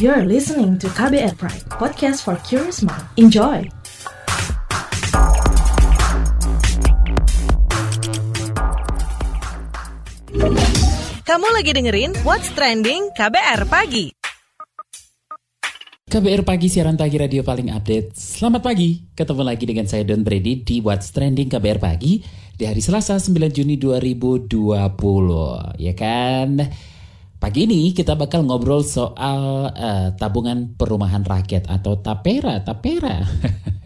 You're listening to KBR Pride, podcast for curious mind. Enjoy! Kamu lagi dengerin What's Trending KBR Pagi. KBR Pagi siaran pagi radio paling update. Selamat pagi, ketemu lagi dengan saya Don Brady di What's Trending KBR Pagi di hari Selasa 9 Juni 2020. Ya kan? Pagi ini kita bakal ngobrol soal uh, tabungan perumahan rakyat atau tapera, tapera.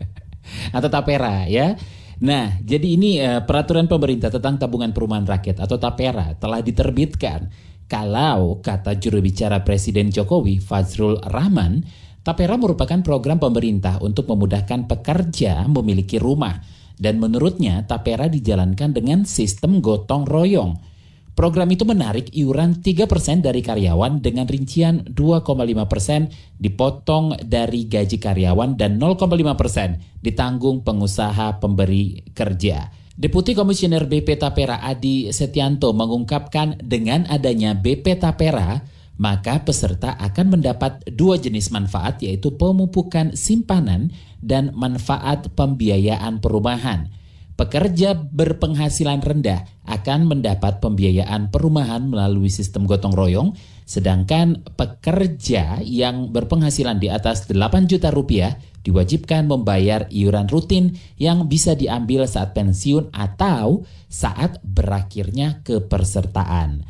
atau tapera ya. Nah, jadi ini uh, peraturan pemerintah tentang tabungan perumahan rakyat atau tapera telah diterbitkan. Kalau kata juru bicara Presiden Jokowi Fazrul Rahman, Tapera merupakan program pemerintah untuk memudahkan pekerja memiliki rumah dan menurutnya Tapera dijalankan dengan sistem gotong royong. Program itu menarik iuran 3% dari karyawan dengan rincian 2,5% dipotong dari gaji karyawan dan 0,5% ditanggung pengusaha pemberi kerja. Deputi Komisioner BP Tapera Adi Setianto mengungkapkan dengan adanya BP Tapera, maka peserta akan mendapat dua jenis manfaat yaitu pemupukan simpanan dan manfaat pembiayaan perumahan. Pekerja berpenghasilan rendah akan mendapat pembiayaan perumahan melalui sistem gotong royong, sedangkan pekerja yang berpenghasilan di atas 8 juta rupiah diwajibkan membayar iuran rutin yang bisa diambil saat pensiun atau saat berakhirnya kepersertaan.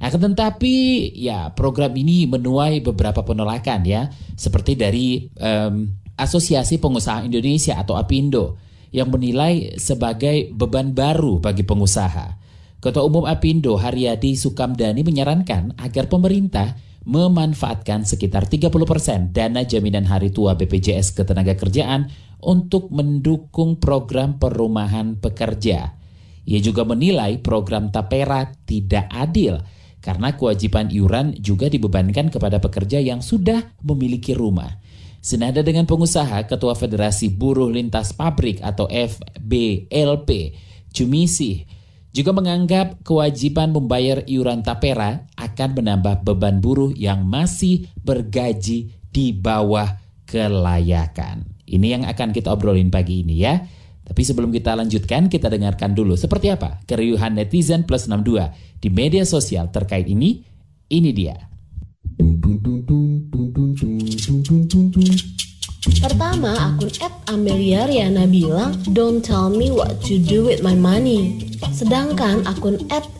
Akan tetapi ya program ini menuai beberapa penolakan ya seperti dari um, Asosiasi Pengusaha Indonesia atau APindo yang menilai sebagai beban baru bagi pengusaha. Ketua Umum APindo Haryadi Sukamdani menyarankan agar pemerintah memanfaatkan sekitar 30% dana jaminan hari tua BPJS Ketenagakerjaan untuk mendukung program perumahan pekerja. Ia juga menilai program Tapera tidak adil karena kewajiban iuran juga dibebankan kepada pekerja yang sudah memiliki rumah. Senada dengan pengusaha, Ketua Federasi Buruh Lintas Pabrik atau FBLP, Jumisi, juga menganggap kewajiban membayar iuran tapera akan menambah beban buruh yang masih bergaji di bawah kelayakan. Ini yang akan kita obrolin pagi ini ya. Tapi sebelum kita lanjutkan, kita dengarkan dulu seperti apa keriuhan netizen plus 62 di media sosial terkait ini. Ini dia. Pertama, akun Amelia Riana bilang, Don't tell me what to do with my money. Sedangkan akun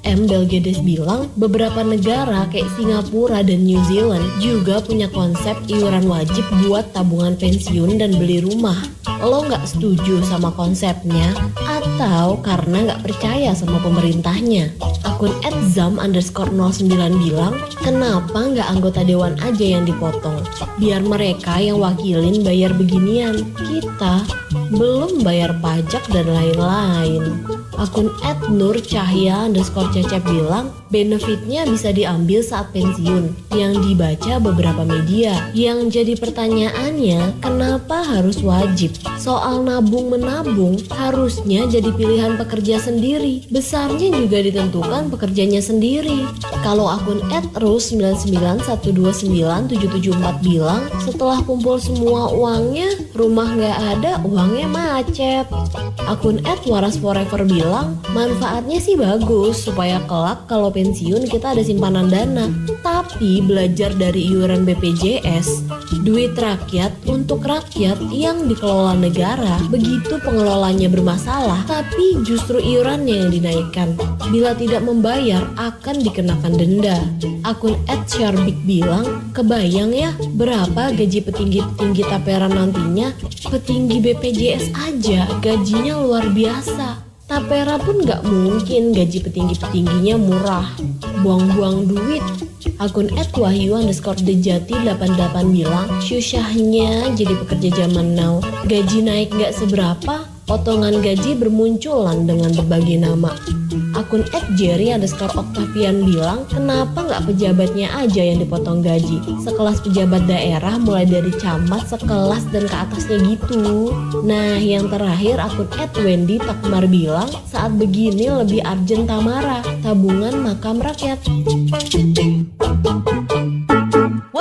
M Belgedes bilang beberapa negara kayak Singapura dan New Zealand juga punya konsep iuran wajib buat tabungan pensiun dan beli rumah. Lo nggak setuju sama konsepnya atau karena nggak percaya sama pemerintahnya? Akun @zam underscore 09 bilang, kenapa nggak anggota dewan aja yang dipotong? Biar mereka yang wakilin bayar beginian. Kita belum bayar pajak dan lain-lain. Akun Nur Cahya underscore Cecep bilang benefitnya bisa diambil saat pensiun yang dibaca beberapa media. Yang jadi pertanyaannya kenapa harus wajib? Soal nabung menabung harusnya jadi pilihan pekerja sendiri. Besarnya juga ditentukan pekerjanya sendiri. Kalau akun Rose 991297774 bilang setelah kumpul semua uangnya rumah nggak ada uangnya macet. Akun Waras Forever bilang manfaatnya sih bagus supaya kelak kalau pensiun kita ada simpanan dana. Tapi belajar dari iuran BPJS, duit rakyat untuk rakyat yang dikelola negara, begitu pengelolanya bermasalah, tapi justru iurannya yang dinaikkan. Bila tidak membayar akan dikenakan denda. Akun @syarbik bilang, kebayang ya berapa gaji petinggi-petinggi tapera nantinya? Petinggi BPJS aja gajinya luar biasa. Tapera pun gak mungkin gaji petinggi-petingginya murah. Buang-buang duit. Akun @wahyu underscore dejati 88 bilang, susahnya jadi pekerja zaman now. Gaji naik gak seberapa, potongan gaji bermunculan dengan berbagai nama. Akun Jerry underscore Octavian bilang, kenapa nggak pejabatnya aja yang dipotong gaji? Sekelas pejabat daerah mulai dari camat, sekelas dan ke atasnya gitu. Nah, yang terakhir akun Wendy Takmar bilang, saat begini lebih arjen Tamara, tabungan makam rakyat.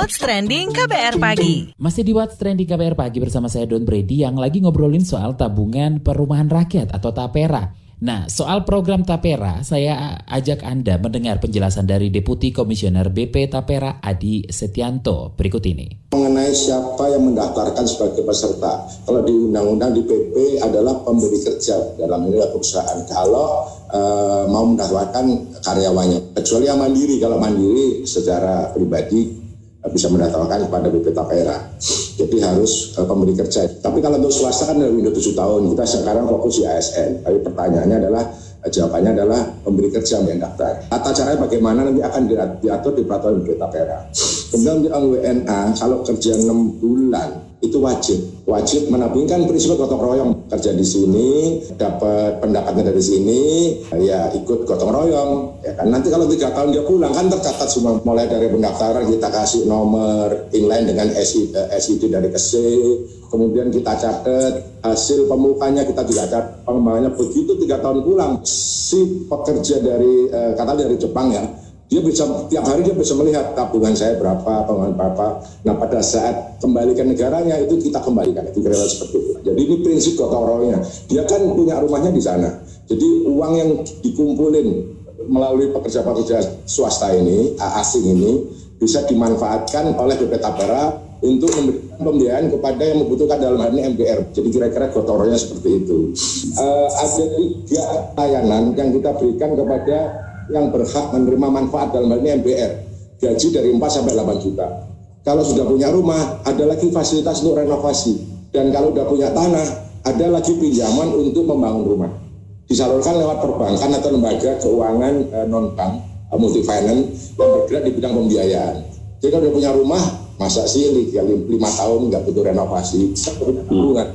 What's Trending KBR Pagi. Masih di What's Trending KBR Pagi bersama saya Don Brady yang lagi ngobrolin soal tabungan perumahan rakyat atau TAPERA. Nah, soal program Tapera, saya ajak Anda mendengar penjelasan dari Deputi Komisioner BP Tapera Adi Setianto berikut ini. Mengenai siapa yang mendaftarkan sebagai peserta, kalau di Undang-Undang di PP adalah pemberi kerja dalam ini perusahaan. Kalau uh, mau mendaftarkan karyawannya, kecuali yang mandiri, kalau mandiri secara pribadi bisa mendaftarkan kepada BP Tapera. Jadi harus uh, pemberi kerja. Tapi kalau untuk swasta kan dari window 7 tahun, kita sekarang fokus di ASN. Tapi pertanyaannya adalah uh, jawabannya adalah pemberi kerja yang daftar. Tata caranya bagaimana nanti akan diatur di peraturan BP Tapera. Kemudian untuk WNA, kalau kerja 6 bulan itu wajib. Wajib menabungkan prinsip gotong royong. Kerja di sini dapat pendapatnya dari sini ya ikut gotong royong. Ya kan? Nanti kalau tiga tahun dia pulang kan tercatat semua. Mulai dari pendaftaran kita kasih nomor inline dengan SID, SID dari KC kemudian kita catat hasil pemukanya kita juga catat. Pengembangannya begitu tiga tahun pulang si pekerja dari eh, kata dari Jepang ya dia bisa tiap hari dia bisa melihat tabungan saya berapa, pengeluaran berapa. Nah pada saat kembali ke negaranya itu kita kembalikan itu kira seperti itu. Jadi ini prinsip gotong royongnya. Dia kan punya rumahnya di sana. Jadi uang yang dikumpulin melalui pekerja-pekerja swasta ini, asing ini bisa dimanfaatkan oleh BP Tapera untuk memberikan pembiayaan kepada yang membutuhkan dalam hal ini MBR. Jadi kira-kira gotong royongnya seperti itu. Uh, ada tiga layanan yang kita berikan kepada yang berhak menerima manfaat dalam hal ini MBR. Gaji dari 4 sampai 8 juta. Kalau sudah punya rumah, ada lagi fasilitas untuk renovasi. Dan kalau sudah punya tanah, ada lagi pinjaman untuk membangun rumah. Disalurkan lewat perbankan atau lembaga keuangan eh, non-bank, eh, multi finance yang bergerak di bidang pembiayaan. Jadi kalau sudah punya rumah, masa sih lima tahun nggak butuh renovasi,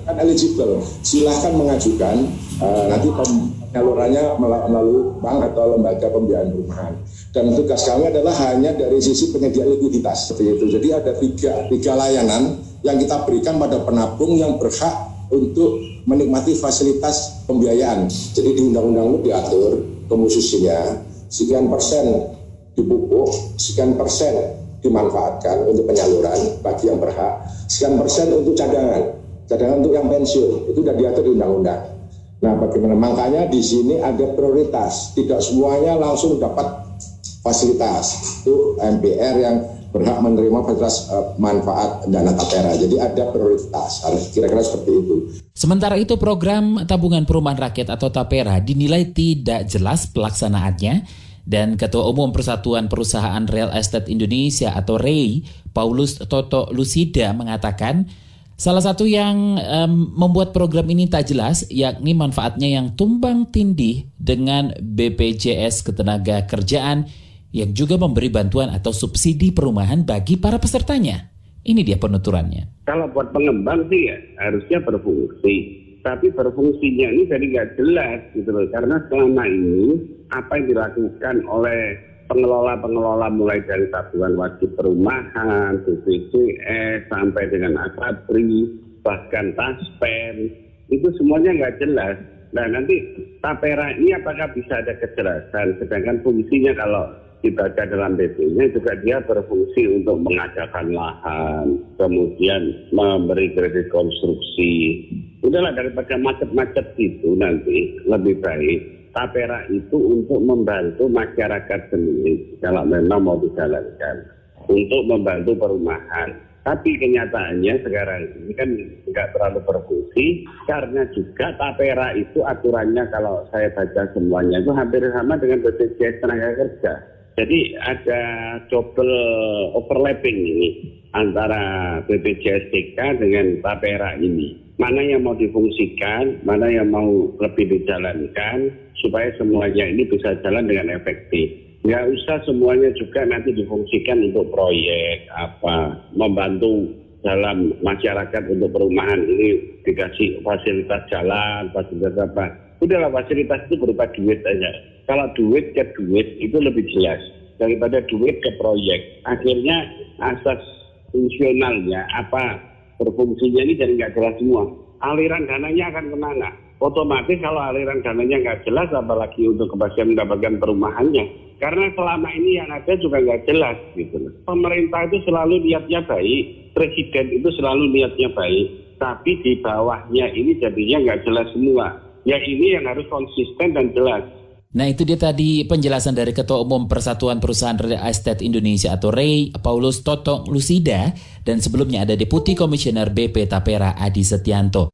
kan eligible. Silahkan mengajukan uh, nanti penyalurannya melalui bank atau lembaga pembiayaan perumahan. Dan tugas kami adalah hanya dari sisi penyedia likuiditas seperti itu. Jadi ada tiga, tiga layanan yang kita berikan pada penabung yang berhak untuk menikmati fasilitas pembiayaan. Jadi di undang-undang itu diatur komposisinya sekian persen dipupuk, sekian persen dimanfaatkan untuk penyaluran bagi yang berhak, sekian persen untuk cadangan, cadangan untuk yang pensiun itu sudah diatur di undang-undang. Nah, bagaimana makanya di sini ada prioritas, tidak semuanya langsung dapat fasilitas. Itu MPR yang berhak menerima fasilitas uh, manfaat dana tapera. Jadi ada prioritas, kira-kira seperti itu. Sementara itu program tabungan perumahan rakyat atau tapera dinilai tidak jelas pelaksanaannya dan Ketua Umum Persatuan Perusahaan Real Estate Indonesia atau REI, Paulus Toto Lucida mengatakan Salah satu yang um, membuat program ini tak jelas yakni manfaatnya yang tumbang tindih dengan BPJS Ketenaga Kerjaan yang juga memberi bantuan atau subsidi perumahan bagi para pesertanya. Ini dia penuturannya. Kalau buat pengembang sih ya harusnya berfungsi. Tapi berfungsinya ini jadi nggak jelas gitu loh. Karena selama ini apa yang dilakukan oleh pengelola-pengelola mulai dari tabungan wajib perumahan, BPJS, sampai dengan asabri, bahkan taspen, itu semuanya nggak jelas. Nah nanti tapera ini apakah bisa ada kejelasan, sedangkan fungsinya kalau dibaca dalam BP-nya juga dia berfungsi untuk mengadakan lahan, kemudian memberi kredit konstruksi. Udahlah daripada macet-macet gitu nanti lebih baik tapera itu untuk membantu masyarakat sendiri kalau memang mau dijalankan untuk membantu perumahan. Tapi kenyataannya sekarang ini kan nggak terlalu berfungsi karena juga tapera itu aturannya kalau saya baca semuanya itu hampir sama dengan BPJS tenaga kerja. Jadi ada double overlapping ini antara BPJS TK dengan tapera ini. Mana yang mau difungsikan, mana yang mau lebih dijalankan, supaya semuanya ini bisa jalan dengan efektif. Nggak usah semuanya juga nanti difungsikan untuk proyek apa, membantu dalam masyarakat untuk perumahan ini dikasih fasilitas jalan, fasilitas apa. Udahlah fasilitas itu berupa duit aja. Kalau duit ke duit itu lebih jelas daripada duit ke proyek. Akhirnya asas fungsionalnya apa berfungsinya ini jadi nggak jelas semua. Aliran dananya akan ke mana? otomatis kalau aliran dananya nggak jelas apalagi untuk kepastian mendapatkan perumahannya Karena selama ini yang ada juga nggak jelas gitu. Pemerintah itu selalu niatnya baik, presiden itu selalu niatnya baik, tapi di bawahnya ini jadinya nggak jelas semua. Ya ini yang harus konsisten dan jelas. Nah itu dia tadi penjelasan dari Ketua Umum Persatuan Perusahaan Real Estate Indonesia atau REI, Paulus Totong Lusida, dan sebelumnya ada Deputi Komisioner BP Tapera Adi Setianto.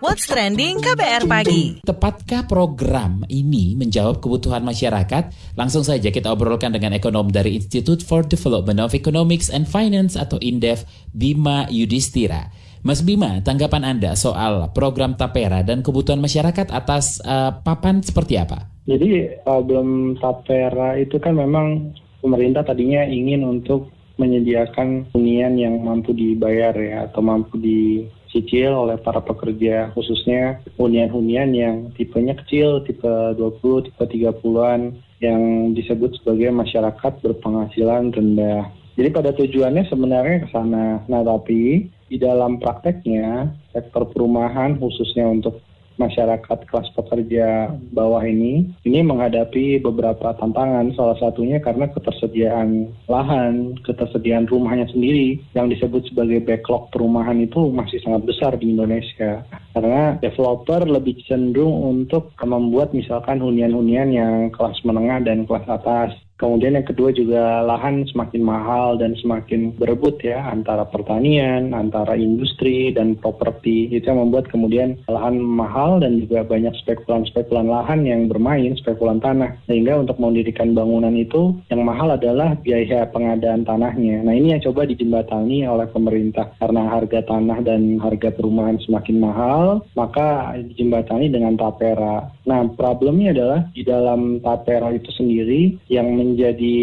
What's Trending KBR Pagi. Tepatkah program ini menjawab kebutuhan masyarakat? Langsung saja kita obrolkan dengan ekonom dari Institute for Development of Economics and Finance atau INDEF, Bima Yudhistira. Mas Bima, tanggapan Anda soal program Tapera dan kebutuhan masyarakat atas uh, papan seperti apa? Jadi problem tapera itu kan memang pemerintah tadinya ingin untuk menyediakan hunian yang mampu dibayar ya atau mampu dicicil oleh para pekerja khususnya hunian-hunian yang tipenya kecil tipe 20 tipe 30-an yang disebut sebagai masyarakat berpenghasilan rendah. Jadi pada tujuannya sebenarnya ke sana. Nah, tapi di dalam prakteknya sektor perumahan khususnya untuk masyarakat kelas pekerja bawah ini ini menghadapi beberapa tantangan. Salah satunya karena ketersediaan lahan, ketersediaan rumahnya sendiri yang disebut sebagai backlog perumahan itu masih sangat besar di Indonesia. Karena developer lebih cenderung untuk membuat misalkan hunian-hunian yang kelas menengah dan kelas atas Kemudian yang kedua juga lahan semakin mahal dan semakin berebut ya antara pertanian, antara industri dan properti. Itu yang membuat kemudian lahan mahal dan juga banyak spekulan-spekulan lahan yang bermain, spekulan tanah. Sehingga untuk mendirikan bangunan itu yang mahal adalah biaya pengadaan tanahnya. Nah ini yang coba dijembatani oleh pemerintah. Karena harga tanah dan harga perumahan semakin mahal, maka dijembatani dengan tapera. Nah problemnya adalah di dalam tapera itu sendiri yang menjadi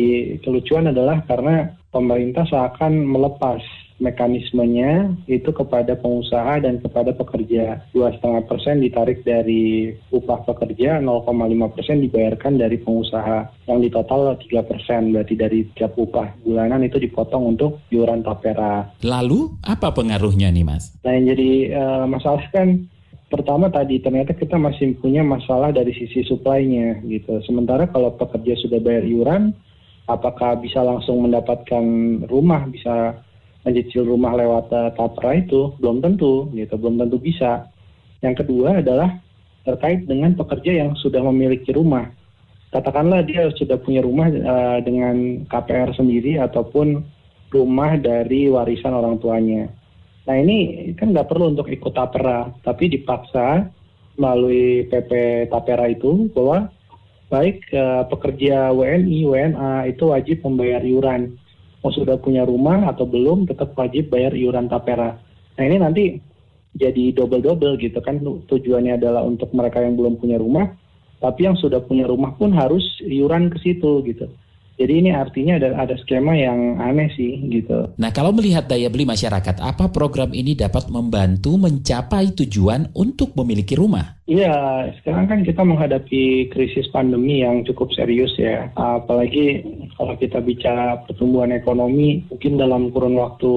kelucuan adalah karena pemerintah seakan melepas mekanismenya itu kepada pengusaha dan kepada pekerja. Dua setengah persen ditarik dari upah pekerja, 0,5 persen dibayarkan dari pengusaha. Yang di total 3 persen, berarti dari tiap upah bulanan itu dipotong untuk iuran tapera. Lalu apa pengaruhnya nih mas? Nah yang jadi uh, masalah kan pertama tadi ternyata kita masih punya masalah dari sisi supply-nya gitu. Sementara kalau pekerja sudah bayar iuran, apakah bisa langsung mendapatkan rumah, bisa mencicil rumah lewat uh, tapra itu belum tentu gitu, belum tentu bisa. Yang kedua adalah terkait dengan pekerja yang sudah memiliki rumah. Katakanlah dia sudah punya rumah uh, dengan KPR sendiri ataupun rumah dari warisan orang tuanya Nah ini kan nggak perlu untuk ikut tapera, tapi dipaksa melalui PP tapera itu bahwa baik uh, pekerja WNI, WNA itu wajib membayar iuran. Mau sudah punya rumah atau belum, tetap wajib bayar iuran tapera. Nah ini nanti jadi double-double gitu kan tujuannya adalah untuk mereka yang belum punya rumah, tapi yang sudah punya rumah pun harus iuran ke situ gitu. Jadi ini artinya ada ada skema yang aneh sih gitu. Nah kalau melihat daya beli masyarakat, apa program ini dapat membantu mencapai tujuan untuk memiliki rumah? Iya, sekarang kan kita menghadapi krisis pandemi yang cukup serius ya. Apalagi kalau kita bicara pertumbuhan ekonomi, mungkin dalam kurun waktu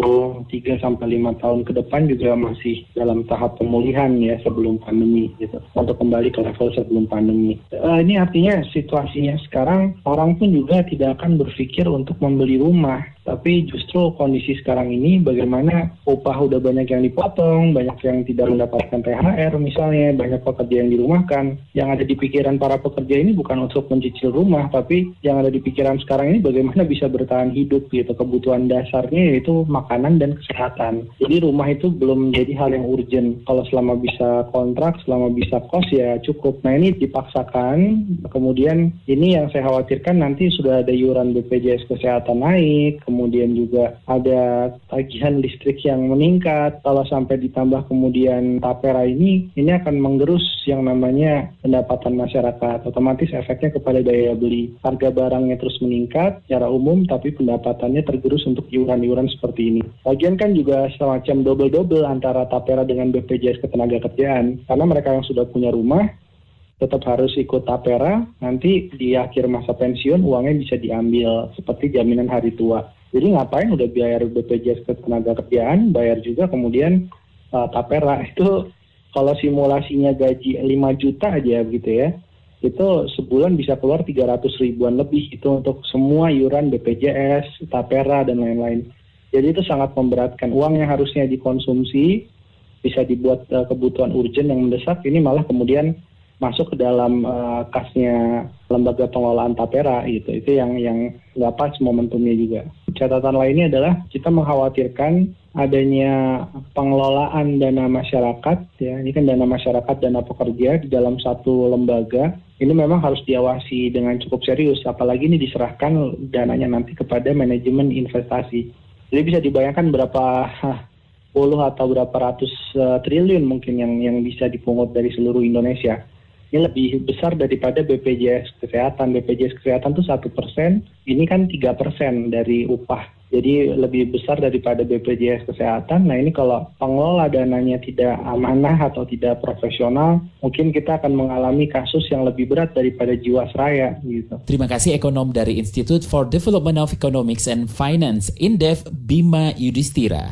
3 sampai 5 tahun ke depan juga masih dalam tahap pemulihan ya sebelum pandemi gitu. Untuk kembali ke level sebelum pandemi. Uh, ini artinya situasinya sekarang orang pun juga tidak akan berpikir untuk membeli rumah tapi justru kondisi sekarang ini bagaimana upah udah banyak yang dipotong, banyak yang tidak mendapatkan THR misalnya, banyak pekerja yang dirumahkan. Yang ada di pikiran para pekerja ini bukan untuk mencicil rumah, tapi yang ada di pikiran sekarang ini bagaimana bisa bertahan hidup gitu. Kebutuhan dasarnya yaitu makanan dan kesehatan. Jadi rumah itu belum menjadi hal yang urgent. Kalau selama bisa kontrak, selama bisa kos ya cukup. Nah ini dipaksakan, kemudian ini yang saya khawatirkan nanti sudah ada iuran BPJS Kesehatan naik, kemudian juga ada tagihan listrik yang meningkat. Kalau sampai ditambah kemudian tapera ini, ini akan menggerus yang namanya pendapatan masyarakat. Otomatis efeknya kepada daya beli. Harga barangnya terus meningkat secara umum, tapi pendapatannya tergerus untuk iuran-iuran seperti ini. Lagian kan juga semacam double-double antara tapera dengan BPJS Ketenagakerjaan. Karena mereka yang sudah punya rumah, tetap harus ikut tapera, nanti di akhir masa pensiun uangnya bisa diambil seperti jaminan hari tua. Jadi ngapain udah bayar BPJS tenaga kerjaan, bayar juga kemudian uh, tapera itu kalau simulasinya gaji 5 juta aja gitu ya, itu sebulan bisa keluar 300 ribuan lebih itu untuk semua iuran BPJS, Tapera dan lain-lain. Jadi itu sangat memberatkan uang yang harusnya dikonsumsi bisa dibuat uh, kebutuhan urgent yang mendesak ini malah kemudian masuk ke dalam uh, kasnya lembaga pengelolaan tapera gitu. Itu yang yang nggak pas momentumnya juga. Catatan lainnya adalah kita mengkhawatirkan adanya pengelolaan dana masyarakat ya. Ini kan dana masyarakat dana pekerja di dalam satu lembaga. Ini memang harus diawasi dengan cukup serius apalagi ini diserahkan dananya nanti kepada manajemen investasi. Jadi bisa dibayangkan berapa puluh atau berapa ratus uh, triliun mungkin yang yang bisa dipungut dari seluruh Indonesia ini lebih besar daripada BPJS Kesehatan. BPJS Kesehatan itu satu persen, ini kan tiga persen dari upah. Jadi lebih besar daripada BPJS Kesehatan. Nah ini kalau pengelola dananya tidak amanah atau tidak profesional, mungkin kita akan mengalami kasus yang lebih berat daripada Jiwasraya gitu. Terima kasih ekonom dari Institute for Development of Economics and Finance, Indef, Bima Yudhistira.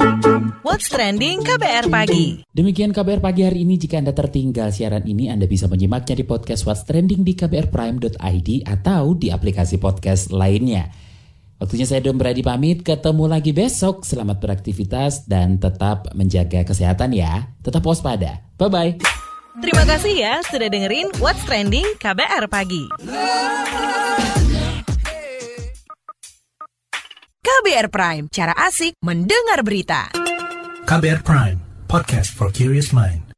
What's Trending KBR Pagi. Demikian KBR Pagi hari ini. Jika Anda tertinggal siaran ini, Anda bisa menyimaknya di podcast What's Trending di kbrprime.id atau di aplikasi podcast lainnya. Waktunya saya Don Brady pamit, ketemu lagi besok. Selamat beraktivitas dan tetap menjaga kesehatan ya. Tetap waspada. Bye-bye. Terima kasih ya sudah dengerin What's Trending KBR Pagi. KBR Prime, cara asik mendengar berita. KBR Prime, podcast for curious mind.